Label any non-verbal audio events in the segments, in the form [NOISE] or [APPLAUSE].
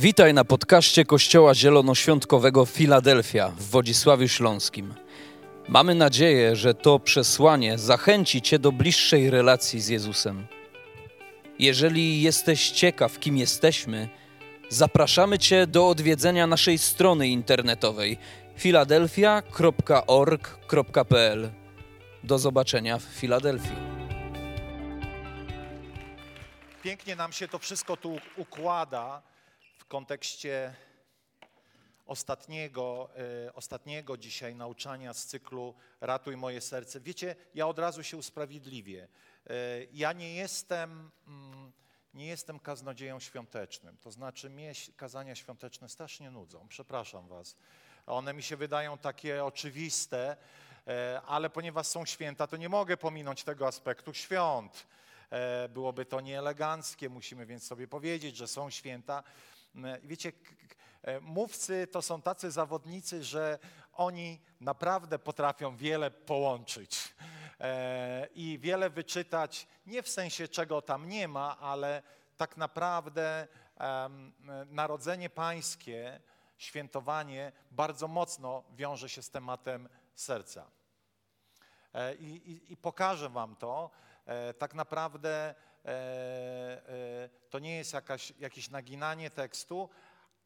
Witaj na podcaście Kościoła Zielonoświątkowego Filadelfia w Wodzisławiu Śląskim. Mamy nadzieję, że to przesłanie zachęci Cię do bliższej relacji z Jezusem. Jeżeli jesteś ciekaw, kim jesteśmy, zapraszamy Cię do odwiedzenia naszej strony internetowej filadelfia.org.pl. Do zobaczenia w Filadelfii. Pięknie nam się to wszystko tu układa kontekście ostatniego, e, ostatniego dzisiaj nauczania z cyklu Ratuj moje serce. Wiecie, ja od razu się usprawiedliwię. E, ja nie jestem, mm, nie jestem kaznodzieją świątecznym. To znaczy mnie kazania świąteczne strasznie nudzą. Przepraszam was. One mi się wydają takie oczywiste, e, ale ponieważ są święta, to nie mogę pominąć tego aspektu świąt. Byłoby to nieeleganckie, musimy więc sobie powiedzieć, że są święta. M, Wiecie, k- k- e, mówcy to są tacy zawodnicy, że oni naprawdę potrafią wiele połączyć [LAUGHS] e, i wiele wyczytać, nie w sensie czego tam nie ma, ale tak naprawdę narodzenie pańskie, świętowanie bardzo mocno wiąże się z tematem serca. E, I, i, I pokażę Wam to. E, Tak naprawdę e, e, to nie jest jakaś, jakieś naginanie tekstu,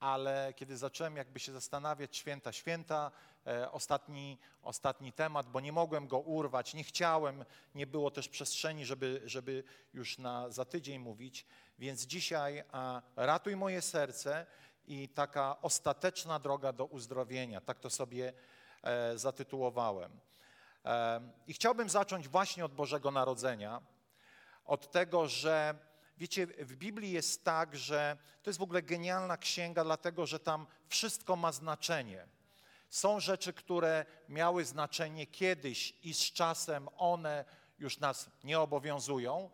ale kiedy zacząłem jakby się zastanawiać, święta, święta, e, ostatni, ostatni temat, bo nie mogłem go urwać, nie chciałem, nie było też przestrzeni, żeby, żeby już na, za tydzień mówić, więc dzisiaj a, ratuj moje serce i taka ostateczna droga do uzdrowienia, tak to sobie e, zatytułowałem. Em, I chciałbym zacząć właśnie od Bożego Narodzenia, od tego, że wiecie, w Biblii jest tak, że to jest w ogóle genialna księga, dlatego że tam wszystko ma znaczenie. Są rzeczy, które miały znaczenie kiedyś i z czasem one już nas nie obowiązują,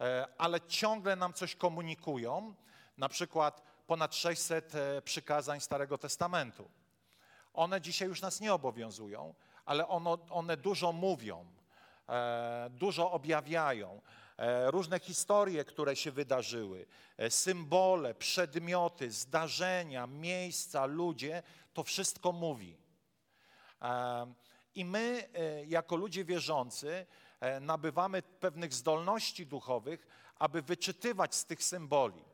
e, ale ciągle nam coś komunikują. Na przykład ponad 600 e, przykazań Starego Testamentu. One dzisiaj już nas nie obowiązują, ale one dużo mówią, e, dużo objawiają. E, różne historie, które się wydarzyły, e, symbole, przedmioty, zdarzenia, miejsca, ludzie, to wszystko mówi. E, I my, jako ludzie wierzący, nabywamy pewnych zdolności duchowych, aby wyczytywać z tych symboli.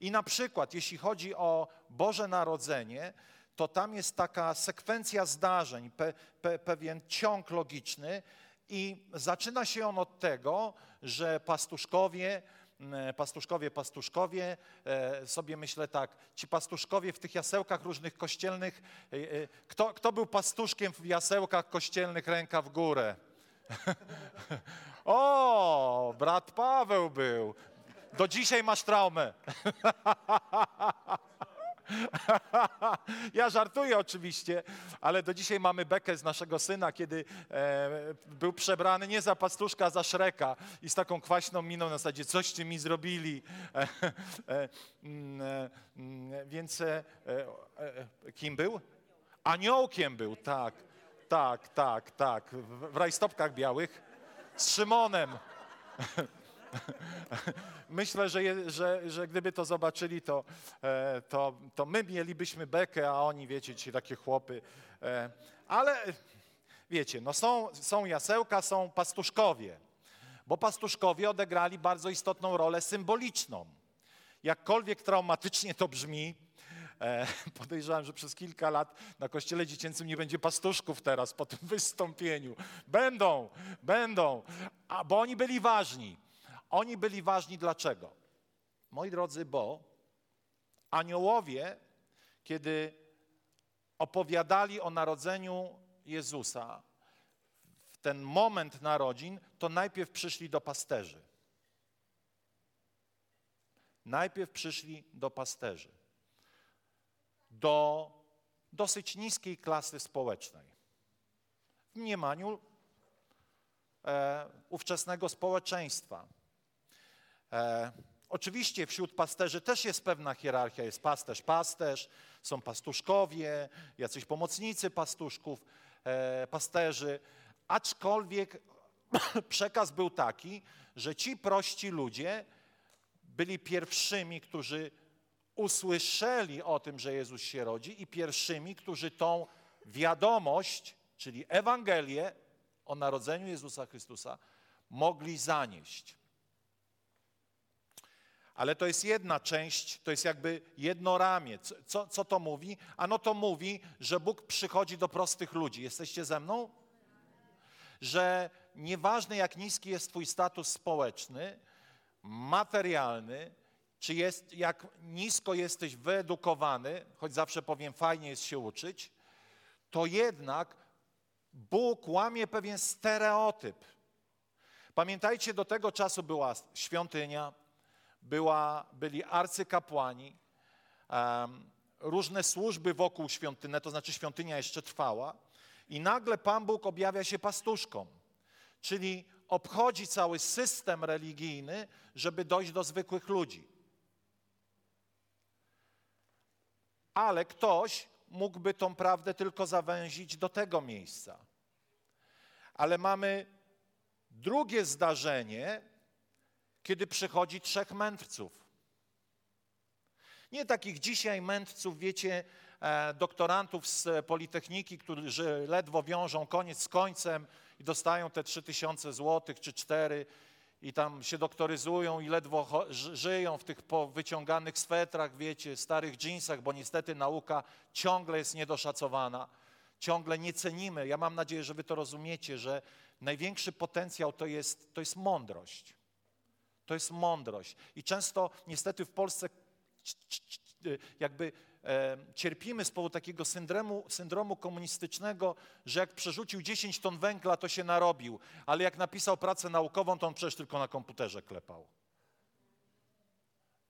I na przykład, jeśli chodzi o Boże Narodzenie, to tam jest taka sekwencja zdarzeń, pe, pe, pewien ciąg logiczny, i zaczyna się on od tego, że pastuszkowie, m, pastuszkowie, pastuszkowie, e, sobie myślę tak, ci pastuszkowie w tych jasełkach różnych kościelnych, e, e, kto, kto był pastuszkiem w jasełkach kościelnych, ręka w górę? [LAUGHS] o, brat Paweł był. Do dzisiaj masz traumę. [LAUGHS] [LAUGHS] Ja żartuję oczywiście, ale do dzisiaj mamy bekę z naszego syna, kiedy e, był przebrany nie za pastuszka, a za szreka i z taką kwaśną miną na zasadzie, coście mi zrobili. E, e, mm, e, mm, więc e, e, e, kim był? Aniołkiem był, tak, tak, tak, tak, w rajstopkach białych z Szymonem. [LAUGHS] [LAUGHS] Myślę, że, je, że, że gdyby to zobaczyli, to, e, to, to my mielibyśmy bekę, a oni, wiecie, ci takie chłopy. E, ale wiecie, no są, są jasełka, są pastuszkowie, bo pastuszkowie odegrali bardzo istotną rolę symboliczną. Jakkolwiek traumatycznie to brzmi, e, [LAUGHS] podejrzewam, że przez kilka lat na kościele dziecięcym nie będzie pastuszków teraz po tym [LAUGHS] wystąpieniu. Będą, będą, a, bo oni byli ważni. Oni byli ważni dlaczego? Moi drodzy, bo aniołowie, kiedy opowiadali o narodzeniu Jezusa, w ten moment narodzin, to najpierw przyszli do pasterzy. Najpierw przyszli do pasterzy. Do dosyć niskiej klasy społecznej. W mniemaniu e, ówczesnego społeczeństwa. E, oczywiście wśród pasterzy też jest pewna hierarchia. Jest pasterz, pasterz, są pastuszkowie, jacyś pomocnicy pastuszków, e, pasterzy. Aczkolwiek [COUGHS] przekaz był taki, że ci prości ludzie byli pierwszymi, którzy usłyszeli o tym, że Jezus się rodzi i pierwszymi, którzy tą wiadomość, czyli Ewangelię o narodzeniu Jezusa Chrystusa, mogli zanieść. Ale to jest jedna część, to jest jakby jedno ramię. Co, co to mówi? Ano to mówi, że Bóg przychodzi do prostych ludzi. Jesteście ze mną? Że nieważne jak niski jest Twój status społeczny, materialny, czy jest, jak nisko jesteś wyedukowany, choć zawsze powiem, fajnie jest się uczyć, to jednak Bóg łamie pewien stereotyp. Pamiętajcie, do tego czasu była świątynia, była, byli arcykapłani, um, różne służby wokół świątyny, to znaczy świątynia jeszcze trwała, i nagle Pan Bóg objawia się pastuszkom, czyli obchodzi cały system religijny, żeby dojść do zwykłych ludzi. Ale ktoś mógłby tą prawdę tylko zawęzić do tego miejsca. Ale mamy drugie zdarzenie, kiedy przychodzi trzech mędrców. Nie takich dzisiaj mędrców, wiecie, e, doktorantów z Politechniki, którzy ledwo wiążą koniec z końcem i dostają te trzy tysiące złotych czy cztery i tam się doktoryzują i ledwo żyją w tych wyciąganych swetrach, wiecie, starych dżinsach, bo niestety nauka ciągle jest niedoszacowana, ciągle nie cenimy. Ja mam nadzieję, że wy to rozumiecie, że największy potencjał to jest, to jest mądrość. To jest mądrość. I często niestety w Polsce jakby e, cierpimy z powodu takiego syndromu, syndromu komunistycznego, że jak przerzucił 10 ton węgla, to się narobił, ale jak napisał pracę naukową, to on przecież tylko na komputerze klepał.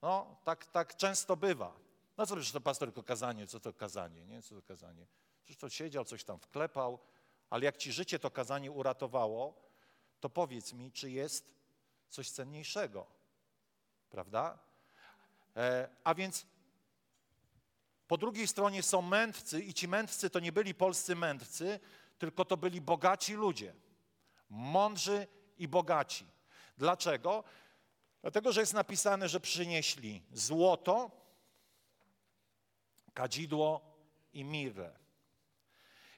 No, tak, tak często bywa. No co to pastor tylko kazanie, co to kazanie, nie? Co to kazanie? Przecież to siedział, coś tam wklepał, ale jak ci życie to kazanie uratowało, to powiedz mi, czy jest coś cenniejszego, prawda? E, a więc po drugiej stronie są mędrcy i ci mędrcy to nie byli polscy mędrcy, tylko to byli bogaci ludzie. Mądrzy i bogaci. Dlaczego? Dlatego, że jest napisane, że przynieśli złoto, kadzidło i mirę.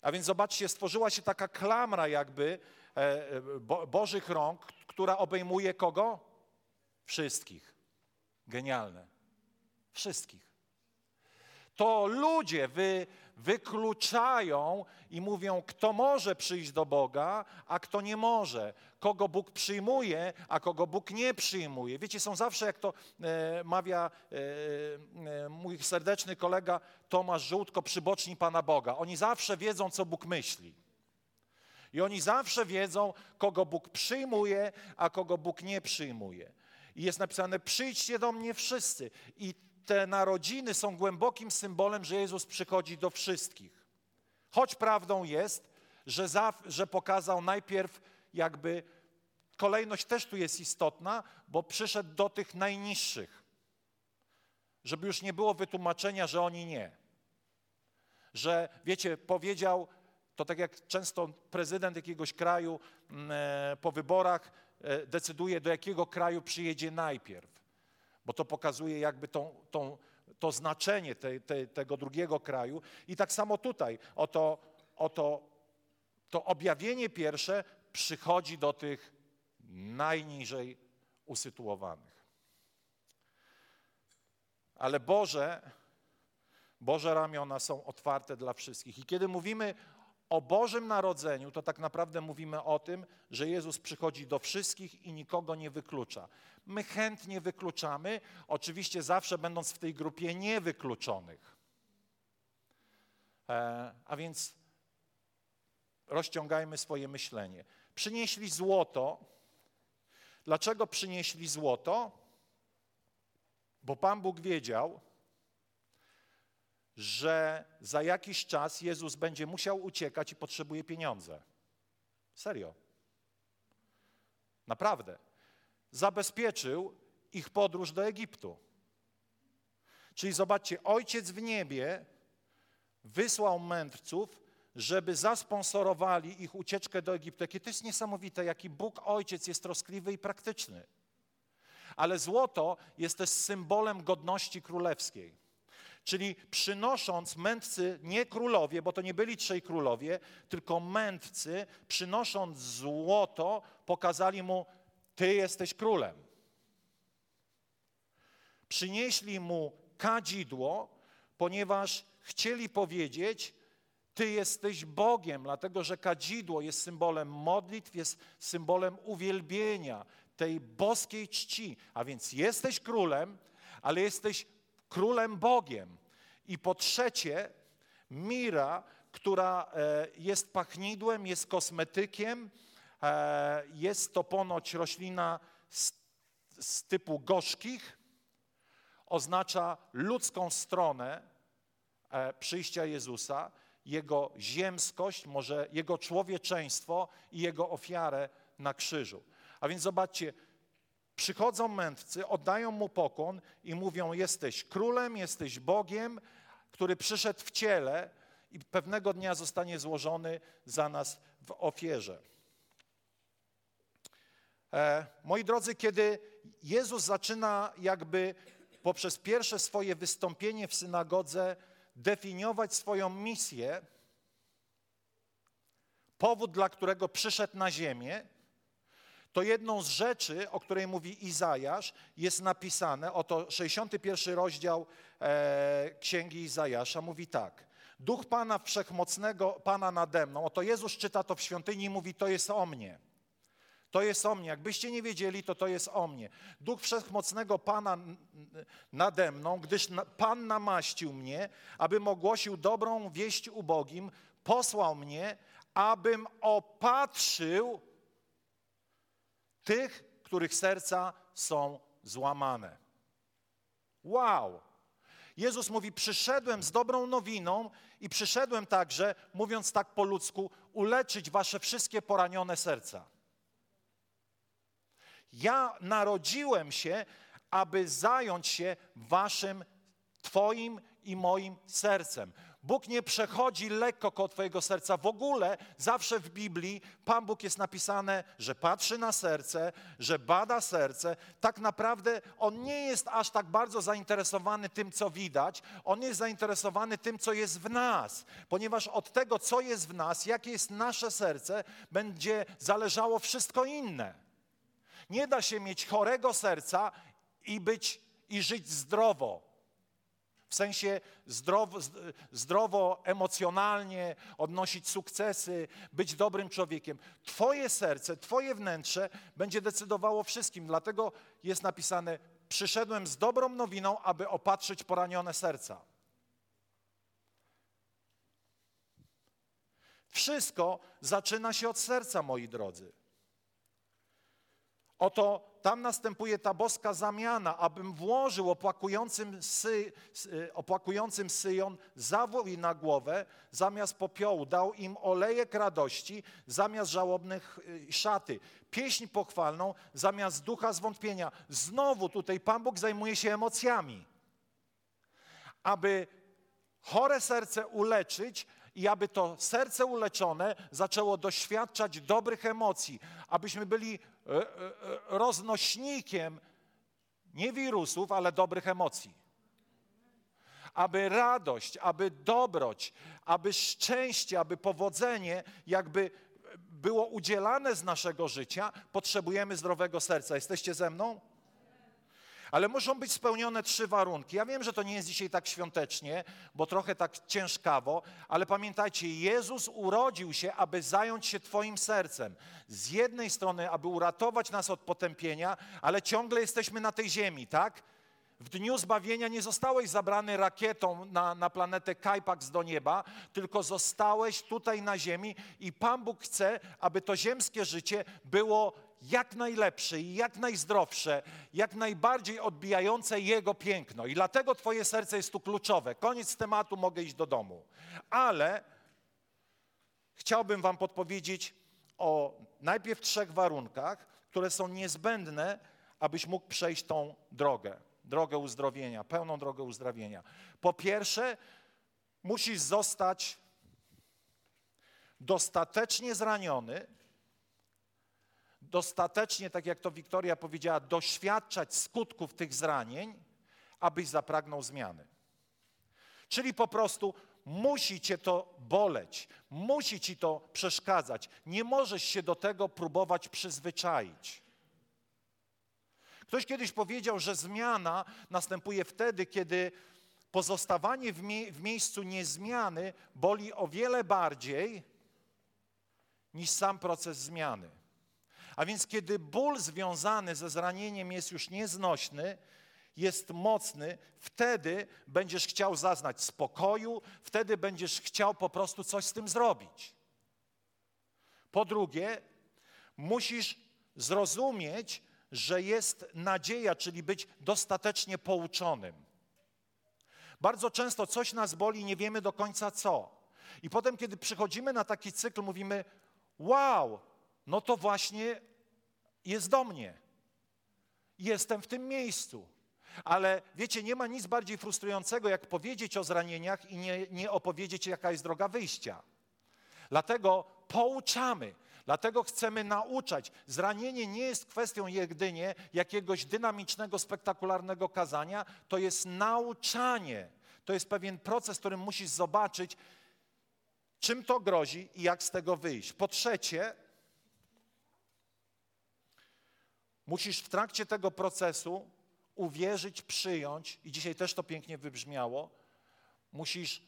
A więc zobaczcie, stworzyła się taka klamra jakby e, e, bo, Bożych rąk, która obejmuje kogo? Wszystkich. Genialne. Wszystkich to ludzie wy, wykluczają i mówią, kto może przyjść do Boga, a kto nie może. Kogo Bóg przyjmuje, a kogo Bóg nie przyjmuje. Wiecie, są zawsze, jak to e, mawia e, e, mój serdeczny kolega Tomasz Żółtko, przyboczni Pana Boga. Oni zawsze wiedzą, co Bóg myśli. I oni zawsze wiedzą, kogo Bóg przyjmuje, a kogo Bóg nie przyjmuje. I jest napisane: przyjdźcie do mnie wszyscy. I te narodziny są głębokim symbolem, że Jezus przychodzi do wszystkich. Choć prawdą jest, że, za, że pokazał najpierw jakby, kolejność też tu jest istotna, bo przyszedł do tych najniższych, żeby już nie było wytłumaczenia, że oni nie. Że, wiecie, powiedział, to tak jak często prezydent jakiegoś kraju mm, e, po wyborach e, decyduje, do jakiego kraju przyjedzie najpierw bo to pokazuje jakby tą, tą, to znaczenie te, te, tego drugiego kraju. I tak samo tutaj, oto, oto to objawienie pierwsze przychodzi do tych najniżej usytuowanych. Ale Boże, Boże ramiona są otwarte dla wszystkich. I kiedy mówimy o Bożym Narodzeniu, to tak naprawdę mówimy o tym, że Jezus przychodzi do wszystkich i nikogo nie wyklucza. My chętnie wykluczamy, oczywiście zawsze będąc w tej grupie niewykluczonych. E, a więc rozciągajmy swoje myślenie. Przynieśli złoto. Dlaczego przynieśli złoto? Bo Pan Bóg wiedział, że za jakiś czas Jezus będzie musiał uciekać i potrzebuje pieniądze. Serio. Naprawdę. Zabezpieczył ich podróż do Egiptu. Czyli zobaczcie, Ojciec w niebie wysłał mędrców, żeby zasponsorowali ich ucieczkę do Egiptu. Jakie to jest niesamowite, jaki Bóg Ojciec jest troskliwy i praktyczny. ale złoto jest też symbolem godności królewskiej. Czyli przynosząc mędrcy, nie królowie, bo to nie byli trzej królowie, tylko mędrcy, przynosząc złoto, pokazali mu: Ty jesteś królem. Przynieśli mu kadzidło, ponieważ chcieli powiedzieć: Ty jesteś Bogiem, dlatego że kadzidło jest symbolem modlitw, jest symbolem uwielbienia, tej boskiej czci. A więc jesteś królem, ale jesteś królem Bogiem. I po trzecie, mira, która e, jest pachnidłem, jest kosmetykiem, e, jest to ponoć roślina z, z typu gorzkich, oznacza ludzką stronę e, przyjścia Jezusa, Jego ziemskość, może Jego człowieczeństwo i Jego ofiarę na krzyżu. A więc zobaczcie, przychodzą mędrcy, oddają Mu pokłon i mówią, jesteś królem, jesteś Bogiem, który przyszedł w ciele i pewnego dnia zostanie złożony za nas w ofierze. E, moi drodzy, kiedy Jezus zaczyna jakby poprzez pierwsze swoje wystąpienie w synagodze definiować swoją misję, powód, dla którego przyszedł na ziemię, to jedną z rzeczy, o której mówi Izajasz, jest napisane, oto 61 rozdział e, Księgi Izajasza mówi tak. Duch Pana Wszechmocnego, Pana nade mną, oto Jezus czyta to w świątyni i mówi, to jest o mnie. To jest o mnie. Jakbyście nie wiedzieli, to to jest o mnie. Duch Wszechmocnego Pana nade mną, gdyż Pan namaścił mnie, abym ogłosił dobrą wieść ubogim, posłał mnie, abym opatrzył tych, których serca są złamane. Wow! Jezus mówi: Przyszedłem z dobrą nowiną i przyszedłem także, mówiąc tak po ludzku, uleczyć wasze wszystkie poranione serca. Ja narodziłem się, aby zająć się waszym, Twoim i moim sercem. Bóg nie przechodzi lekko koło Twojego serca. W ogóle zawsze w Biblii Pan Bóg jest napisane, że patrzy na serce, że bada serce. Tak naprawdę On nie jest aż tak bardzo zainteresowany tym, co widać. On jest zainteresowany tym, co jest w nas, ponieważ od tego, co jest w nas, jakie jest nasze serce, będzie zależało wszystko inne. Nie da się mieć chorego serca i być i żyć zdrowo w sensie zdrowo, zdrowo, emocjonalnie, odnosić sukcesy, być dobrym człowiekiem. Twoje serce, Twoje wnętrze będzie decydowało wszystkim. Dlatego jest napisane: Przyszedłem z dobrą nowiną, aby opatrzyć poranione serca. Wszystko zaczyna się od serca, moi drodzy. Oto tam następuje ta boska zamiana, abym włożył opłakującym, sy, y, opłakującym Syjon zawój na głowę zamiast popiołu, dał im olejek radości zamiast żałobnych y, szaty, pieśń pochwalną zamiast ducha zwątpienia. Znowu tutaj Pan Bóg zajmuje się emocjami, aby chore serce uleczyć, i aby to serce uleczone zaczęło doświadczać dobrych emocji, abyśmy byli roznośnikiem nie wirusów, ale dobrych emocji. Aby radość, aby dobroć, aby szczęście, aby powodzenie jakby było udzielane z naszego życia, potrzebujemy zdrowego serca. Jesteście ze mną? Ale muszą być spełnione trzy warunki. Ja wiem, że to nie jest dzisiaj tak świątecznie, bo trochę tak ciężkawo, ale pamiętajcie, Jezus urodził się, aby zająć się Twoim sercem. Z jednej strony, aby uratować nas od potępienia, ale ciągle jesteśmy na tej ziemi, tak? W dniu zbawienia nie zostałeś zabrany rakietą na, na planetę Kajpaks do nieba, tylko zostałeś tutaj na ziemi i Pan Bóg chce, aby to ziemskie życie było jak najlepsze i jak najzdrowsze, jak najbardziej odbijające Jego piękno. I dlatego Twoje serce jest tu kluczowe. Koniec tematu, mogę iść do domu. Ale chciałbym Wam podpowiedzieć o najpierw trzech warunkach, które są niezbędne, abyś mógł przejść tą drogę, drogę uzdrowienia, pełną drogę uzdrowienia. Po pierwsze, musisz zostać dostatecznie zraniony, dostatecznie, tak jak to Wiktoria powiedziała, doświadczać skutków tych zranień, abyś zapragnął zmiany. Czyli po prostu musi cię to boleć, musi ci to przeszkadzać. Nie możesz się do tego próbować przyzwyczaić. Ktoś kiedyś powiedział, że zmiana następuje wtedy, kiedy pozostawanie w, mie w miejscu niezmiany boli o wiele bardziej niż sam proces zmiany. A więc kiedy ból związany ze zranieniem jest już nieznośny, jest mocny, wtedy będziesz chciał zaznać spokoju, wtedy będziesz chciał po prostu coś z tym zrobić. Po drugie, musisz zrozumieć, że jest nadzieja, czyli być dostatecznie pouczonym. Bardzo często coś nas boli, nie wiemy do końca co. I potem, kiedy przychodzimy na taki cykl, mówimy: Wow, no to właśnie jest do mnie. Jestem w tym miejscu. Ale wiecie, nie ma nic bardziej frustrującego, jak powiedzieć o zranieniach i nie, nie opowiedzieć, jaka jest droga wyjścia. Dlatego pouczamy, dlatego chcemy nauczać. Zranienie nie jest kwestią jedynie jakiegoś dynamicznego, spektakularnego kazania, to jest nauczanie. To jest pewien proces, w którym musisz zobaczyć, czym to grozi i jak z tego wyjść. Po trzecie, musisz w trakcie tego procesu uwierzyć, przyjąć, i dzisiaj też to pięknie wybrzmiało, musisz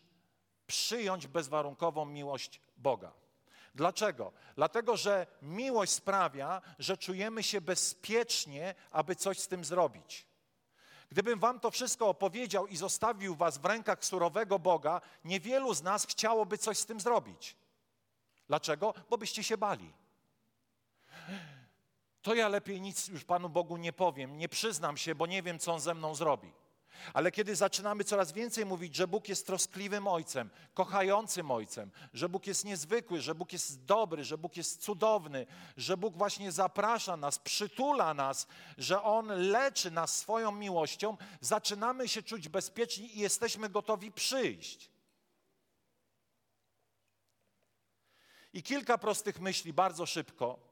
przyjąć bezwarunkową miłość Boga. Dlaczego? Dlatego, że miłość sprawia, że czujemy się bezpiecznie, aby coś z tym zrobić. Gdybym wam to wszystko opowiedział i zostawił was w rękach surowego Boga, niewielu z nas chciałoby coś z tym zrobić. Dlaczego? Bo byście się bali to ja lepiej nic już Panu Bogu nie powiem, nie przyznam się, bo nie wiem, co On ze mną zrobi. Ale kiedy zaczynamy coraz więcej mówić, że Bóg jest troskliwym Ojcem, kochającym Ojcem, że Bóg jest niezwykły, że Bóg jest dobry, że Bóg jest cudowny, że Bóg właśnie zaprasza nas, przytula nas, że On leczy nas swoją miłością, zaczynamy się czuć bezpieczni i jesteśmy gotowi przyjść. I kilka prostych myśli bardzo szybko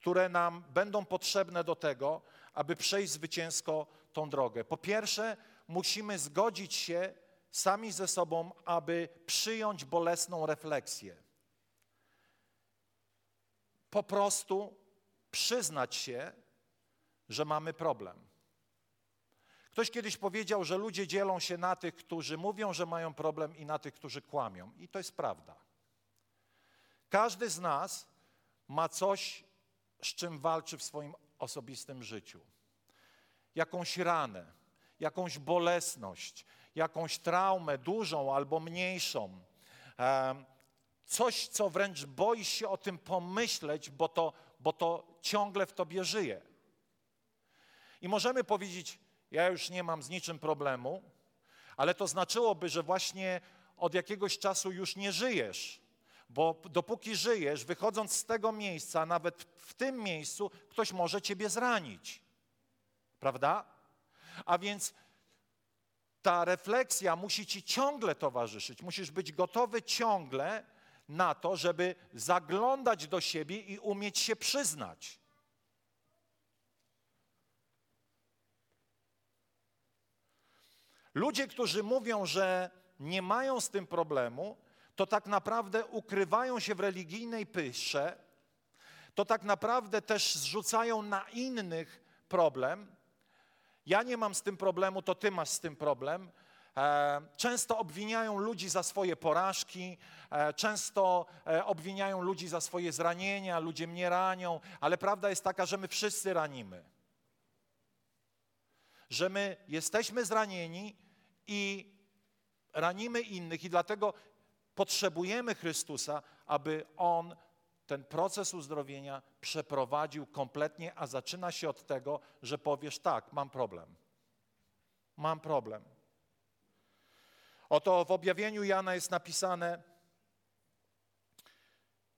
które nam będą potrzebne do tego, aby przejść zwycięsko tą drogę. Po pierwsze, musimy zgodzić się sami ze sobą, aby przyjąć bolesną refleksję. Po prostu przyznać się, że mamy problem. Ktoś kiedyś powiedział, że ludzie dzielą się na tych, którzy mówią, że mają problem, i na tych, którzy kłamią. I to jest prawda. Każdy z nas ma coś z czym walczy w swoim osobistym życiu. Jakąś ranę, jakąś bolesność, jakąś traumę, dużą albo mniejszą. Coś, co wręcz boisz się o tym pomyśleć, bo to, bo to ciągle w tobie żyje. I możemy powiedzieć, ja już nie mam z niczym problemu, ale to znaczyłoby, że właśnie od jakiegoś czasu już nie żyjesz bo dopóki żyjesz, wychodząc z tego miejsca, nawet w tym miejscu, ktoś może ciebie zranić. Prawda? A więc ta refleksja musi ci ciągle towarzyszyć. Musisz być gotowy ciągle na to, żeby zaglądać do siebie i umieć się przyznać. Ludzie, którzy mówią, że nie mają z tym problemu, to tak naprawdę ukrywają się w religijnej pysze, to tak naprawdę też zrzucają na innych problem. Ja nie mam z tym problemu, to ty masz z tym problem. E, często obwiniają ludzi za swoje porażki, e, często e, obwiniają ludzi za swoje zranienia, ludzie mnie ranią, ale prawda jest taka, że my wszyscy ranimy. Że my jesteśmy zranieni i ranimy innych, i dlatego Potrzebujemy Chrystusa, aby On ten proces uzdrowienia przeprowadził kompletnie, a zaczyna się od tego, że powiesz tak, mam problem. Mam problem. Oto w objawieniu Jana jest napisane,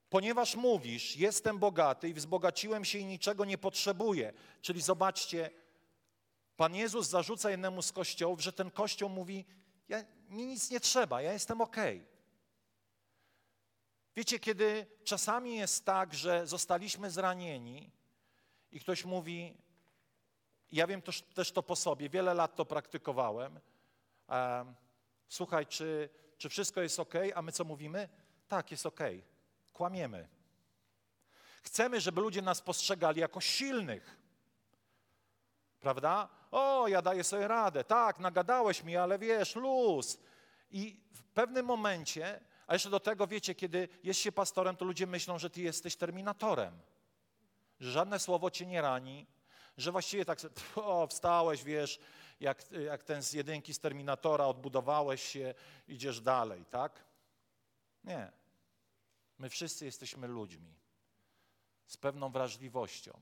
ponieważ mówisz, jestem bogaty i wzbogaciłem się i niczego nie potrzebuję. Czyli zobaczcie, Pan Jezus zarzuca jednemu z kościołów, że ten kościół mówi, ja, mi nic nie trzeba, ja jestem okej. Okay. Wiecie, kiedy czasami jest tak, że zostaliśmy zranieni i ktoś mówi, ja wiem też, też to po sobie, wiele lat to praktykowałem. Słuchaj, czy, czy wszystko jest ok? A my co mówimy? Tak, jest ok. Kłamiemy. Chcemy, żeby ludzie nas postrzegali jako silnych. Prawda? O, ja daję sobie radę. Tak, nagadałeś mi, ale wiesz, luz. I w pewnym momencie, a jeszcze do tego wiecie, kiedy jest się pastorem, to ludzie myślą, że ty jesteś terminatorem. Że żadne słowo cię nie rani, że właściwie tak, [LAUGHS] o, wstałeś, wiesz, jak, jak ten z jedynki z Terminatora, odbudowałeś się, idziesz dalej, tak? Nie. My wszyscy jesteśmy ludźmi z pewną wrażliwością.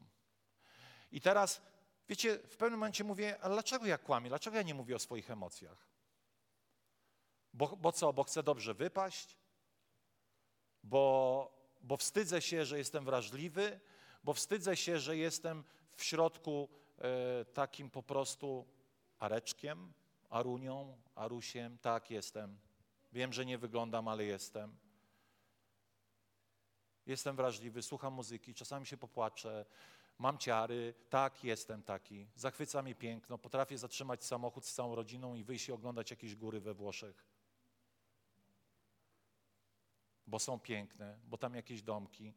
I teraz, wiecie, w pewnym momencie mówię, ale dlaczego ja kłamię? Dlaczego ja nie mówię o swoich emocjach? Bo, bo co, bo chcę dobrze wypaść? Bo, bo wstydzę się, że jestem wrażliwy? Bo wstydzę się, że jestem w środku e, takim po prostu areczkiem, arunią, arusiem. Tak, jestem. Wiem, że nie wyglądam, ale jestem. Jestem wrażliwy, słucham muzyki, czasami się popłaczę, mam ciary, tak, jestem taki. Zachwyca mnie piękno, potrafię zatrzymać samochód z całą rodziną i wyjść i oglądać jakieś góry we Włoszech. Bo są piękne, bo tam jakieś domki.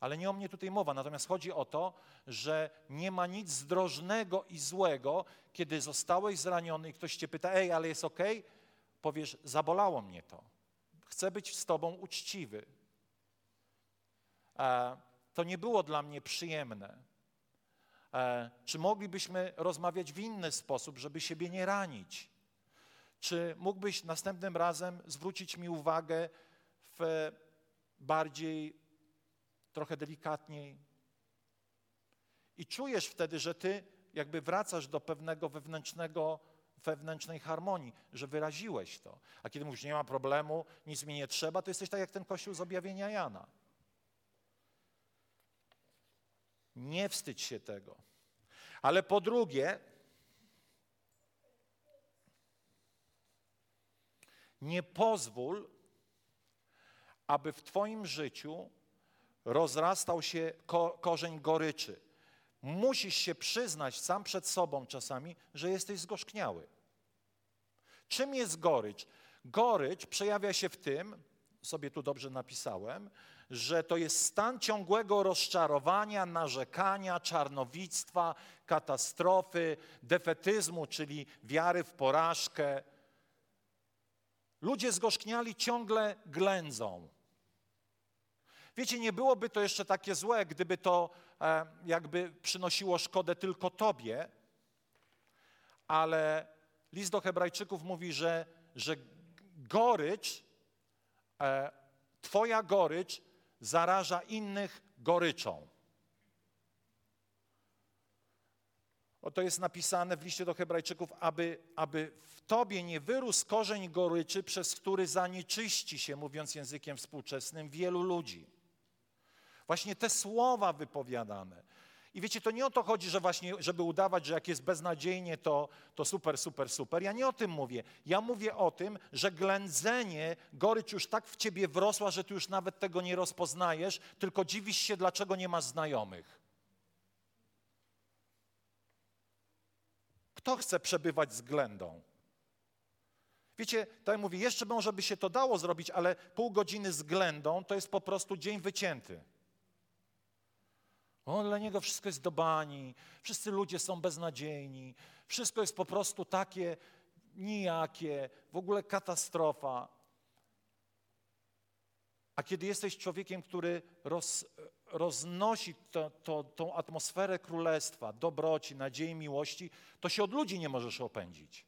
Ale nie o mnie tutaj mowa, natomiast chodzi o to, że nie ma nic zdrożnego i złego, kiedy zostałeś zraniony i ktoś cię pyta, ej, ale jest? Okay? Powiesz, zabolało mnie to. Chcę być z tobą uczciwy. E, to nie było dla mnie przyjemne. E, czy moglibyśmy rozmawiać w inny sposób, żeby siebie nie ranić? Czy mógłbyś następnym razem zwrócić mi uwagę bardziej, trochę delikatniej? I czujesz wtedy, że ty jakby wracasz do pewnego wewnętrznego, wewnętrznej harmonii, że wyraziłeś to. A kiedy mówisz, nie ma problemu, nic mi nie trzeba, to jesteś tak jak ten kościół z objawienia Jana. Nie wstydź się tego. Ale po drugie, nie pozwól, aby w Twoim życiu rozrastał się ko korzeń goryczy. Musisz się przyznać sam przed sobą czasami, że jesteś zgorzkniały. Czym jest gorycz? Gorycz przejawia się w tym, sobie tu dobrze napisałem, że to jest stan ciągłego rozczarowania, narzekania, czarnowictwa, katastrofy, defetyzmu, czyli wiary w porażkę. Ludzie zgorzkniali ciągle ględzą. Wiecie, nie byłoby to jeszcze takie złe, gdyby to e, jakby przynosiło szkodę tylko tobie, ale list do Hebrajczyków mówi, że, że gorycz, e, Twoja gorycz zaraża innych goryczą. Oto jest napisane w liście do Hebrajczyków, aby, aby w tobie nie wyrósł korzeń goryczy, przez który zanieczyści się, mówiąc językiem współczesnym, wielu ludzi. Właśnie te słowa wypowiadane. I wiecie, to nie o to chodzi, że właśnie, żeby udawać, że jak jest beznadziejnie, to, to super, super, super. Ja nie o tym mówię. Ja mówię o tym, że ględzenie, gorycz już tak w ciebie wrosła, że ty już nawet tego nie rozpoznajesz, tylko dziwisz się, dlaczego nie masz znajomych. Kto chce przebywać z ględą? Wiecie, tak jak mówię, jeszcze może by się to dało zrobić, ale pół godziny z ględą to jest po prostu dzień wycięty. On dla niego wszystko jest do bani, wszyscy ludzie są beznadziejni, wszystko jest po prostu takie nijakie, w ogóle katastrofa. A kiedy jesteś człowiekiem, który roz, roznosi to, to, tą atmosferę królestwa, dobroci, nadziei, miłości, to się od ludzi nie możesz opędzić.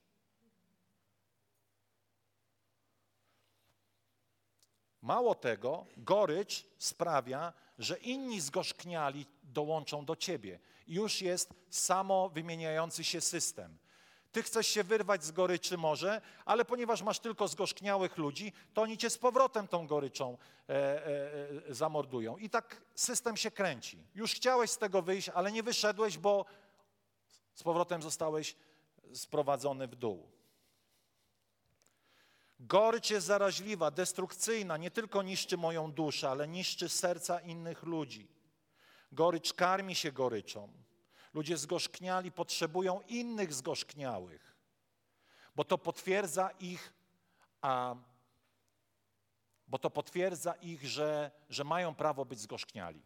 Mało tego, gorycz sprawia, że inni zgorzkniali dołączą do ciebie. Już jest samo wymieniający się system. Ty chcesz się wyrwać z goryczy może, ale ponieważ masz tylko zgorzkniałych ludzi, to oni cię z powrotem tą goryczą e, e, e, zamordują. I tak system się kręci. Już chciałeś z tego wyjść, ale nie wyszedłeś, bo z powrotem zostałeś sprowadzony w dół. Gorycz jest zaraźliwa, destrukcyjna, nie tylko niszczy moją duszę, ale niszczy serca innych ludzi. Gorycz karmi się goryczą. Ludzie zgorzkniali potrzebują innych zgorzkniałych, bo to potwierdza ich, a, bo to potwierdza ich, że, że mają prawo być zgorzkniali.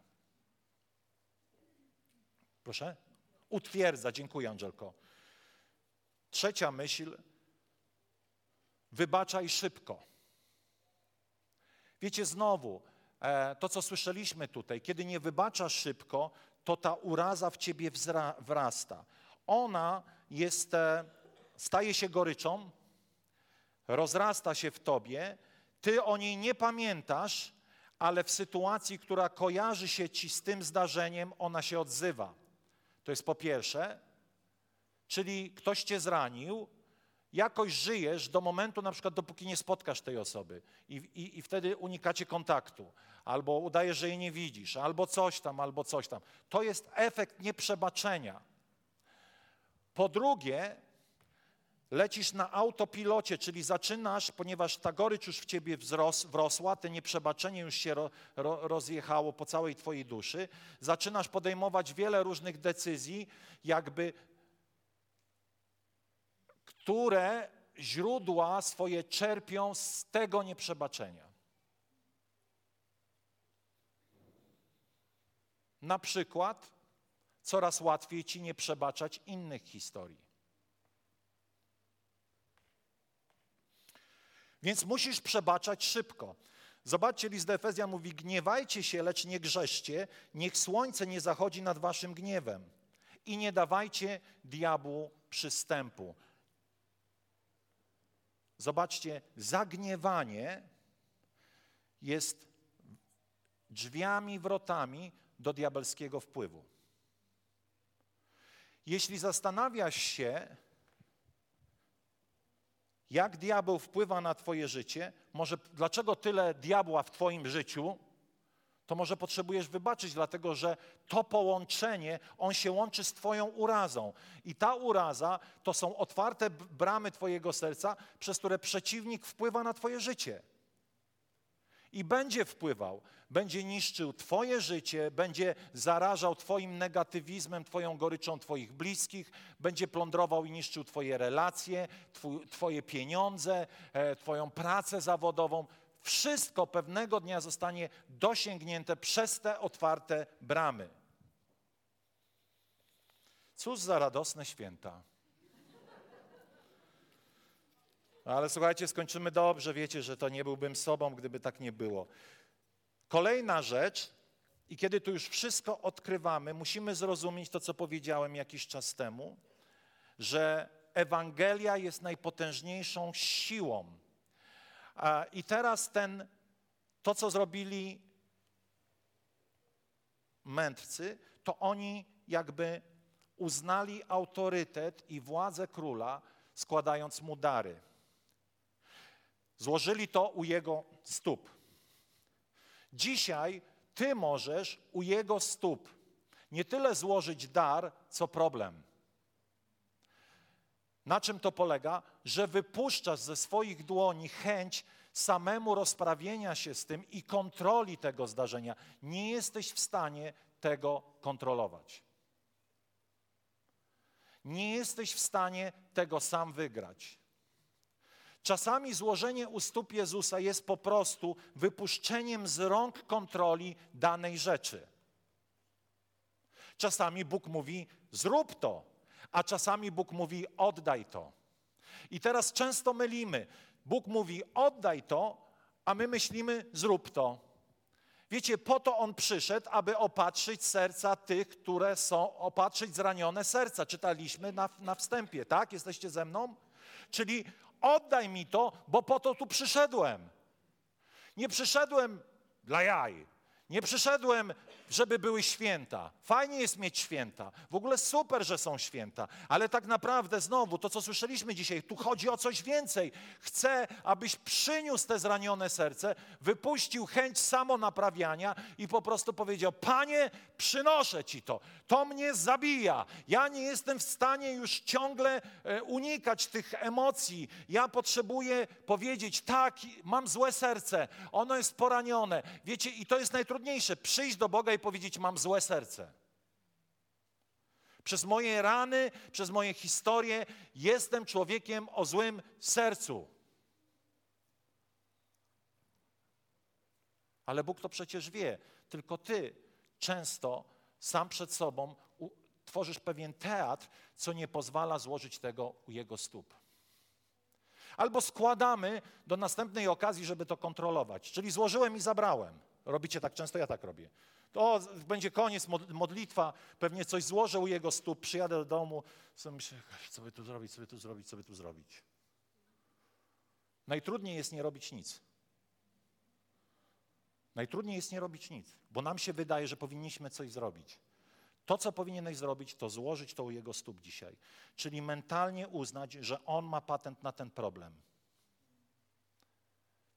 Proszę? Utwierdza, dziękuję Angelko. Trzecia myśl, wybaczaj szybko. Wiecie, znowu, to co słyszeliśmy tutaj, kiedy nie wybaczasz szybko, to ta uraza w ciebie wrasta. Ona jest, e, staje się goryczą, rozrasta się w tobie, ty o niej nie pamiętasz, ale w sytuacji, która kojarzy się ci z tym zdarzeniem, ona się odzywa. To jest po pierwsze, czyli ktoś cię zranił, jakoś żyjesz do momentu, na przykład dopóki nie spotkasz tej osoby i, i, i wtedy unikacie kontaktu, albo udajesz, że jej nie widzisz, albo coś tam, albo coś tam. To jest efekt nieprzebaczenia. Po drugie, lecisz na autopilocie, czyli zaczynasz, ponieważ ta gorycz już w ciebie wzros, wrosła, te nieprzebaczenie już się ro, ro, rozjechało po całej twojej duszy, zaczynasz podejmować wiele różnych decyzji, jakby które źródła swoje czerpią z tego nieprzebaczenia. Na przykład coraz łatwiej ci nie przebaczać innych historii. Więc musisz przebaczać szybko. Zobaczcie, list do mówi, gniewajcie się, lecz nie grzeszcie, niech słońce nie zachodzi nad waszym gniewem i nie dawajcie diabłu przystępu. Zobaczcie, zagniewanie jest drzwiami, wrotami do diabelskiego wpływu. Jeśli zastanawiasz się, jak diabeł wpływa na Twoje życie, może dlaczego tyle diabła w Twoim życiu, to może potrzebujesz wybaczyć, dlatego że to połączenie, on się łączy z Twoją urazą. I ta uraza to są otwarte bramy Twojego serca, przez które przeciwnik wpływa na Twoje życie. I będzie wpływał, będzie niszczył Twoje życie, będzie zarażał Twoim negatywizmem, Twoją goryczą Twoich bliskich, będzie plądrował i niszczył Twoje relacje, Twoje pieniądze, e, Twoją pracę zawodową wszystko pewnego dnia zostanie dosięgnięte przez te otwarte bramy. Cóż za radosne święta. Ale słuchajcie, skończymy dobrze. Wiecie, że to nie byłbym sobą, gdyby tak nie było. Kolejna rzecz, i kiedy tu już wszystko odkrywamy, musimy zrozumieć to, co powiedziałem jakiś czas temu, że Ewangelia jest najpotężniejszą siłą, i teraz ten, to co zrobili mędrcy, to oni jakby uznali autorytet i władzę króla, składając mu dary. Złożyli to u jego stóp. Dzisiaj ty możesz u jego stóp nie tyle złożyć dar, co problem. Na czym to polega? Że wypuszczasz ze swoich dłoni chęć samemu rozprawienia się z tym i kontroli tego zdarzenia. Nie jesteś w stanie tego kontrolować. Nie jesteś w stanie tego sam wygrać. Czasami złożenie u stóp Jezusa jest po prostu wypuszczeniem z rąk kontroli danej rzeczy. Czasami Bóg mówi: zrób to, a czasami Bóg mówi: oddaj to. I teraz często mylimy. Bóg mówi: oddaj to, a my myślimy: zrób to. Wiecie, po to on przyszedł, aby opatrzyć serca tych, które są, opatrzyć zranione serca. Czytaliśmy na, na wstępie, tak? Jesteście ze mną? Czyli oddaj mi to, bo po to tu przyszedłem. Nie przyszedłem dla jaj. Nie przyszedłem żeby były święta. Fajnie jest mieć święta. W ogóle super, że są święta. Ale tak naprawdę znowu to, co słyszeliśmy dzisiaj, tu chodzi o coś więcej. Chcę, abyś przyniósł te zranione serce, wypuścił chęć samonaprawiania i po prostu powiedział: Panie, przynoszę ci to. To mnie zabija. Ja nie jestem w stanie już ciągle e, unikać tych emocji. Ja potrzebuję powiedzieć: Tak, mam złe serce. Ono jest poranione. Wiecie, i to jest najtrudniejsze przyjść do Boga i powiedzieć: Mam złe serce. Przez moje rany, przez moje historie jestem człowiekiem o złym sercu. Ale Bóg to przecież wie, tylko ty często sam przed sobą tworzysz pewien teatr, co nie pozwala złożyć tego u Jego stóp. Albo składamy do następnej okazji, żeby to kontrolować. Czyli złożyłem i zabrałem. Robicie tak często, ja tak robię. To będzie koniec, modlitwa, pewnie coś złożę u jego stóp, przyjadę do domu, myślę, co by tu zrobić, co by tu zrobić, co by tu zrobić. Najtrudniej jest nie robić nic. Najtrudniej jest nie robić nic, bo nam się wydaje, że powinniśmy coś zrobić. To, co powinieneś zrobić, to złożyć to u jego stóp dzisiaj. Czyli mentalnie uznać, że on ma patent na ten problem.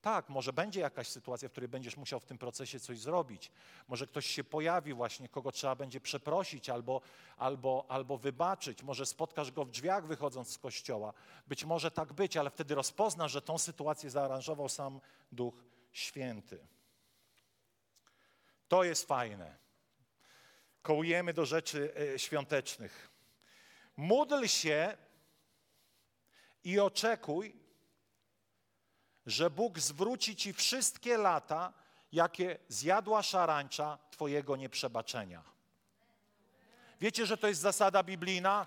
Tak, może będzie jakaś sytuacja, w której będziesz musiał w tym procesie coś zrobić. Może ktoś się pojawi właśnie, kogo trzeba będzie przeprosić albo, albo, albo wybaczyć. Może spotkasz go w drzwiach wychodząc z kościoła. Być może tak być, ale wtedy rozpoznasz, że tą sytuację zaaranżował sam Duch Święty. To jest fajne. Kołujemy do rzeczy e, świątecznych. Módl się i oczekuj, że Bóg zwróci ci wszystkie lata, jakie zjadła szarańcza Twojego nieprzebaczenia. Wiecie, że to jest zasada biblijna?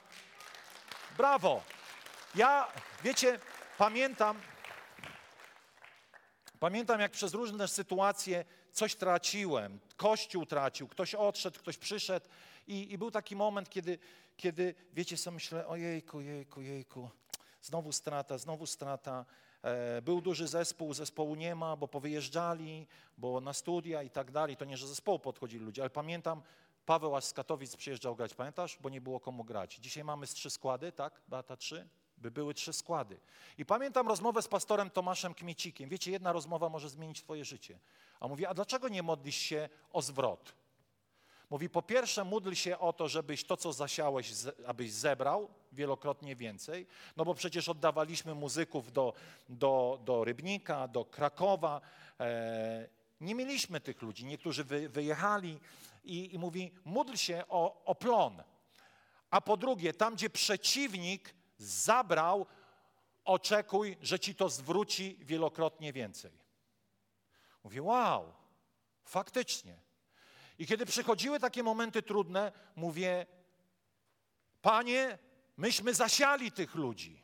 Brawo! Ja, wiecie, pamiętam, pamiętam jak przez różne sytuacje coś traciłem, kościół tracił, ktoś odszedł, ktoś przyszedł i, i był taki moment, kiedy, kiedy wiecie co, myślę, ojejku, jejku, jejku, znowu strata, znowu strata, był duży zespół, zespołu nie ma, bo powyjeżdżali, bo na studia i tak dalej. To nie, że zespołu podchodzili ludzie, ale pamiętam, Paweł aż z Katowic przyjeżdżał grać, pamiętasz? Bo nie było komu grać. Dzisiaj mamy z trzy składy, tak? Beata trzy? By były trzy składy. I pamiętam rozmowę z pastorem Tomaszem Kmiecikiem. Wiecie, jedna rozmowa może zmienić twoje życie. A mówi, a dlaczego nie modlisz się o zwrot? Mówi, po pierwsze módl się o to, żebyś to, co zasiałeś, abyś zebrał wielokrotnie więcej, no bo przecież oddawaliśmy muzyków do, do, do Rybnika, do Krakowa. E, nie mieliśmy tych ludzi, niektórzy wy, wyjechali i, i mówi, módl się o, o plon. A po drugie, tam gdzie przeciwnik zabrał, oczekuj, że ci to zwróci wielokrotnie więcej. Mówię, wow, faktycznie. I kiedy przychodziły takie momenty trudne, mówię: Panie, myśmy zasiali tych ludzi.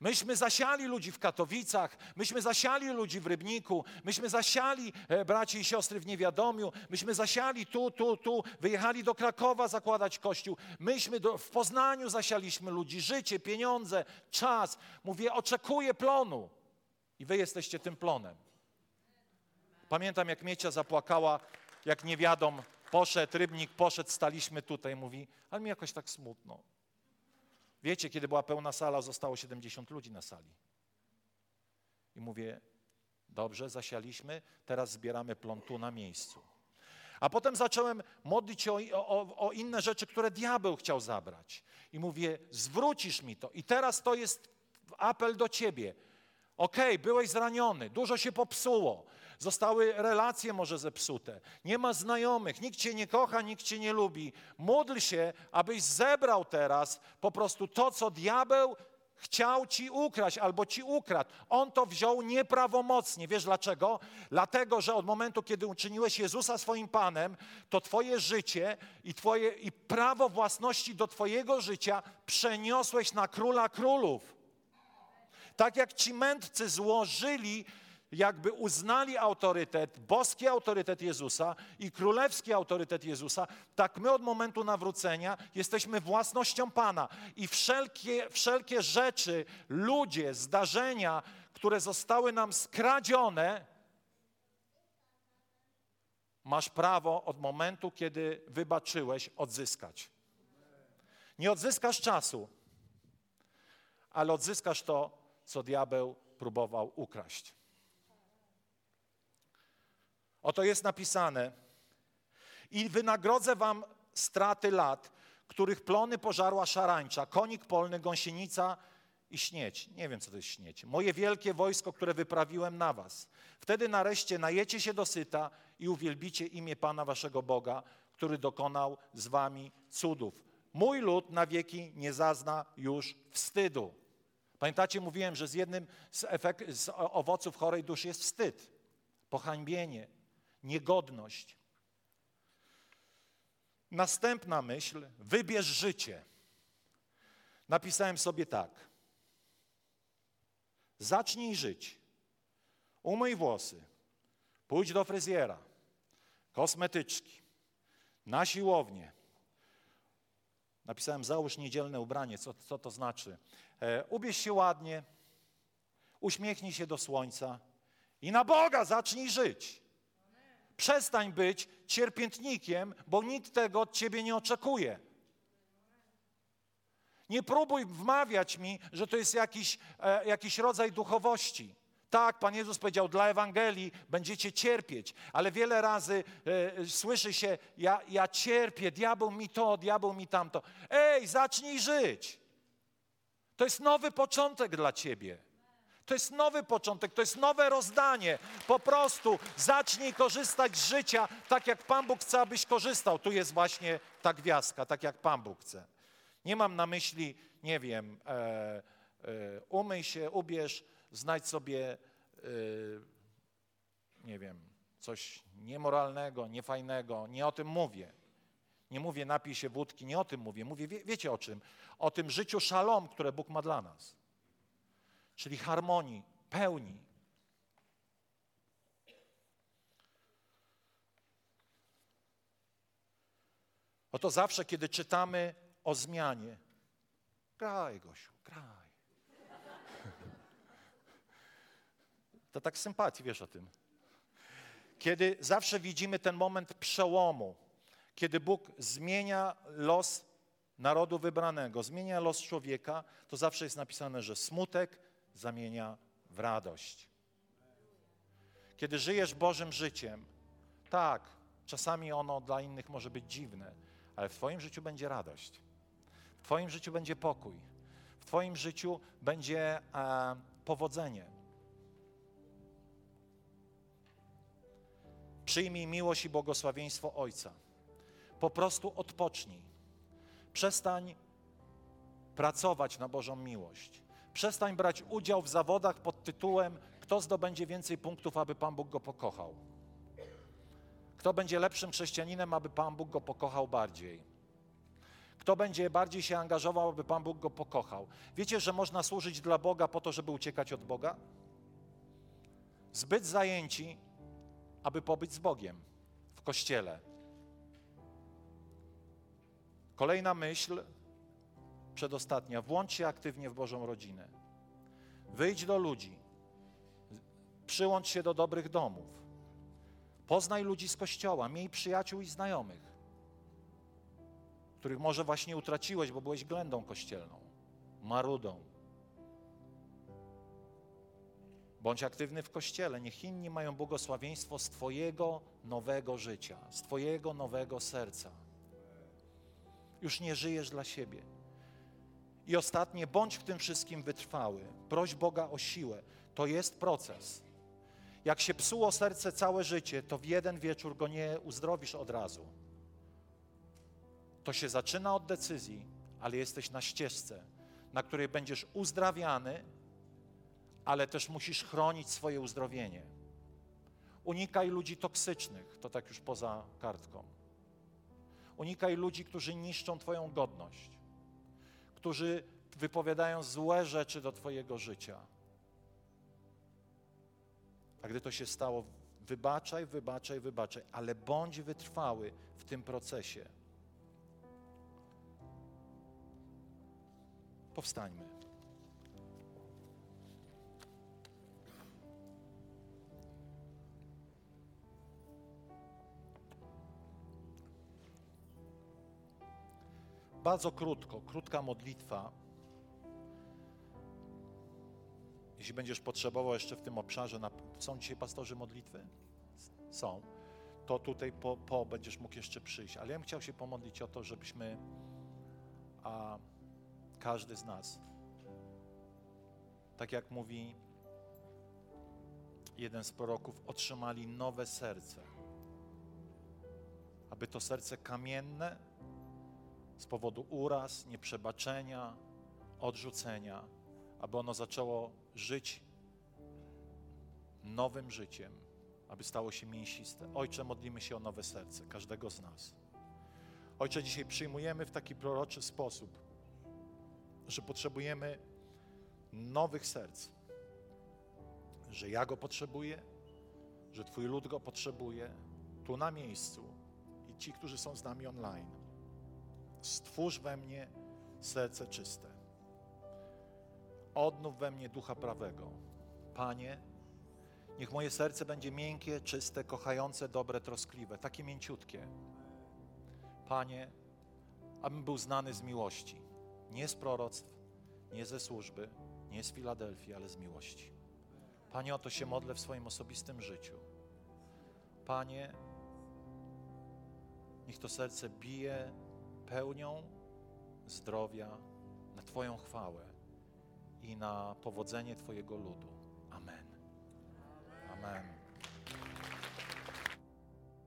Myśmy zasiali ludzi w Katowicach, myśmy zasiali ludzi w Rybniku, myśmy zasiali e, braci i siostry w Niewiadomiu, myśmy zasiali tu, tu, tu, wyjechali do Krakowa zakładać kościół, myśmy do, w Poznaniu zasialiśmy ludzi, życie, pieniądze, czas. Mówię, oczekuję plonu i wy jesteście tym plonem. Pamiętam, jak Miecia zapłakała jak nie wiadom, poszedł, rybnik poszedł, staliśmy tutaj, mówi, ale mi jakoś tak smutno. Wiecie, kiedy była pełna sala, zostało 70 ludzi na sali. I mówię, dobrze, zasialiśmy, teraz zbieramy plon tu na miejscu. A potem zacząłem modlić się o, o, o, inne rzeczy, które diabeł chciał zabrać. I mówię, zwrócisz mi to. I teraz to jest apel do ciebie. Okej, okay, byłeś zraniony, dużo się popsuło, zostały relacje może zepsute, nie ma znajomych, nikt cię nie kocha, nikt cię nie lubi. Módl się, abyś zebrał teraz po prostu to, co diabeł chciał ci ukraść albo ci ukradł. On to wziął nieprawomocnie. Wiesz dlaczego? Dlatego, że od momentu, kiedy uczyniłeś Jezusa swoim Panem, to twoje życie i, twoje, i prawo własności do twojego życia przeniosłeś na Króla Królów. Tak jak ci mędrcy złożyli jakby uznali autorytet, boski autorytet Jezusa i królewski autorytet Jezusa, tak my od momentu nawrócenia jesteśmy własnością Pana. I wszelkie, wszelkie rzeczy, ludzie, zdarzenia, które zostały nam skradzione, masz prawo od momentu, kiedy wybaczyłeś, odzyskać. Nie odzyskasz czasu, ale odzyskasz to, co diabeł próbował ukraść. Oto jest napisane: I wynagrodzę wam straty lat, których plony pożarła szarańcza, konik polny, gąsienica i śnieć. Nie wiem, co to jest śnieć. Moje wielkie wojsko, które wyprawiłem na was. Wtedy nareszcie najecie się dosyta i uwielbicie imię Pana waszego Boga, który dokonał z wami cudów. Mój lud na wieki nie zazna już wstydu. Pamiętacie, mówiłem, że z jednym z, efek- z owoców chorej duszy jest wstyd, pohańbienie, niegodność. Następna myśl, wybierz życie. Napisałem sobie tak. Zacznij żyć. Umyj włosy. Pójdź do fryzjera. Kosmetyczki. Na siłownię. Napisałem załóż niedzielne ubranie. Co, co to znaczy? E, ubierz się ładnie. Uśmiechnij się do słońca. I na Boga zacznij żyć. Przestań być cierpiętnikiem, bo nikt tego od ciebie nie oczekuje. Nie próbuj wmawiać mi, że to jest jakiś, e, jakiś rodzaj duchowości. Tak, Pan Jezus powiedział, dla Ewangelii będziecie cierpieć, ale wiele razy e, słyszy się, ja, ja cierpię, diabeł mi to, diabeł mi tamto. Ej, zacznij żyć. To jest nowy początek dla ciebie. To jest nowy początek, to jest nowe rozdanie. Po prostu zacznij korzystać z życia tak, jak Pan Bóg chce, abyś korzystał. Tu jest właśnie ta gwiazdka, tak jak Pan Bóg chce. Nie mam na myśli, nie wiem, e, e, umyj się, ubierz, znajdź sobie, e, nie wiem, coś niemoralnego, niefajnego. Nie o tym mówię. Nie mówię napij się wódki, nie o tym mówię. Mówię, wie, wiecie o czym? O tym życiu szalom, które Bóg ma dla nas. Czyli harmonii, pełni. Oto zawsze, kiedy czytamy o zmianie, graj, Gosiu, graj. [LAUGHS] To tak sympatii, wiesz o tym. Kiedy zawsze widzimy ten moment przełomu, kiedy Bóg zmienia los narodu wybranego, zmienia los człowieka, to zawsze jest napisane, że smutek zamienia w radość. Kiedy żyjesz Bożym życiem, tak, czasami ono dla innych może być dziwne, ale w Twoim życiu będzie radość. W Twoim życiu będzie pokój. W Twoim życiu będzie e, powodzenie. Przyjmij miłość i błogosławieństwo Ojca. Po prostu odpocznij. Przestań pracować na Bożą miłość. Przestań brać udział w zawodach pod tytułem kto zdobędzie więcej punktów, aby Pan Bóg go pokochał. Kto będzie lepszym chrześcijaninem, aby Pan Bóg go pokochał bardziej. Kto będzie bardziej się angażował, aby Pan Bóg go pokochał. Wiecie, że można służyć dla Boga po to, żeby uciekać od Boga? Zbyt zajęci, aby pobyć z Bogiem w kościele. Kolejna myśl, przedostatnia. Włącz się aktywnie w Bożą rodzinę. Wyjdź do ludzi. Przyłącz się do dobrych domów. Poznaj ludzi z kościoła. Miej przyjaciół i znajomych, których może właśnie utraciłeś, bo byłeś ględą kościelną, marudą. Bądź aktywny w kościele. Niech inni mają błogosławieństwo z Twojego nowego życia, z Twojego nowego serca. Już nie żyjesz dla siebie. I ostatnie, bądź w tym wszystkim wytrwały. Proś Boga o siłę. To jest proces. Jak się psuło serce całe życie, to w jeden wieczór go nie uzdrowisz od razu. To się zaczyna od decyzji, ale jesteś na ścieżce, na której będziesz uzdrawiany, ale też musisz chronić swoje uzdrowienie. Unikaj ludzi toksycznych, to tak już poza kartką. Unikaj ludzi, którzy niszczą Twoją godność, którzy wypowiadają złe rzeczy do Twojego życia. A gdy to się stało, wybaczaj, wybaczaj, wybaczaj, ale bądź wytrwały w tym procesie. Powstańmy. Bardzo krótko, krótka modlitwa. Jeśli będziesz potrzebował jeszcze w tym obszarze, na, są dzisiaj pastorzy modlitwy? Są. To tutaj po, po będziesz mógł jeszcze przyjść. Ale ja bym chciał się pomodlić o to, żebyśmy, a każdy z nas, tak jak mówi jeden z proroków, otrzymali nowe serce. Aby to serce kamienne z powodu uraz, nieprzebaczenia, odrzucenia, aby ono zaczęło żyć nowym życiem, aby stało się mięsiste. Ojcze, modlimy się o nowe serce każdego z nas. Ojcze, dzisiaj przyjmujemy w taki proroczy sposób, że potrzebujemy nowych serc, że ja go potrzebuję, że Twój lud go potrzebuje, tu na miejscu i ci, którzy są z nami online. Stwórz we mnie serce czyste. Odnów we mnie ducha prawego. Panie, niech moje serce będzie miękkie, czyste, kochające, dobre, troskliwe, takie mięciutkie. Panie, abym był znany z miłości, nie z proroctw, nie ze służby, nie z Filadelfii, ale z miłości. Panie, o to się modlę w swoim osobistym życiu. Panie, niech to serce bije pełnią zdrowia na Twoją chwałę i na powodzenie Twojego ludu. Amen. Amen.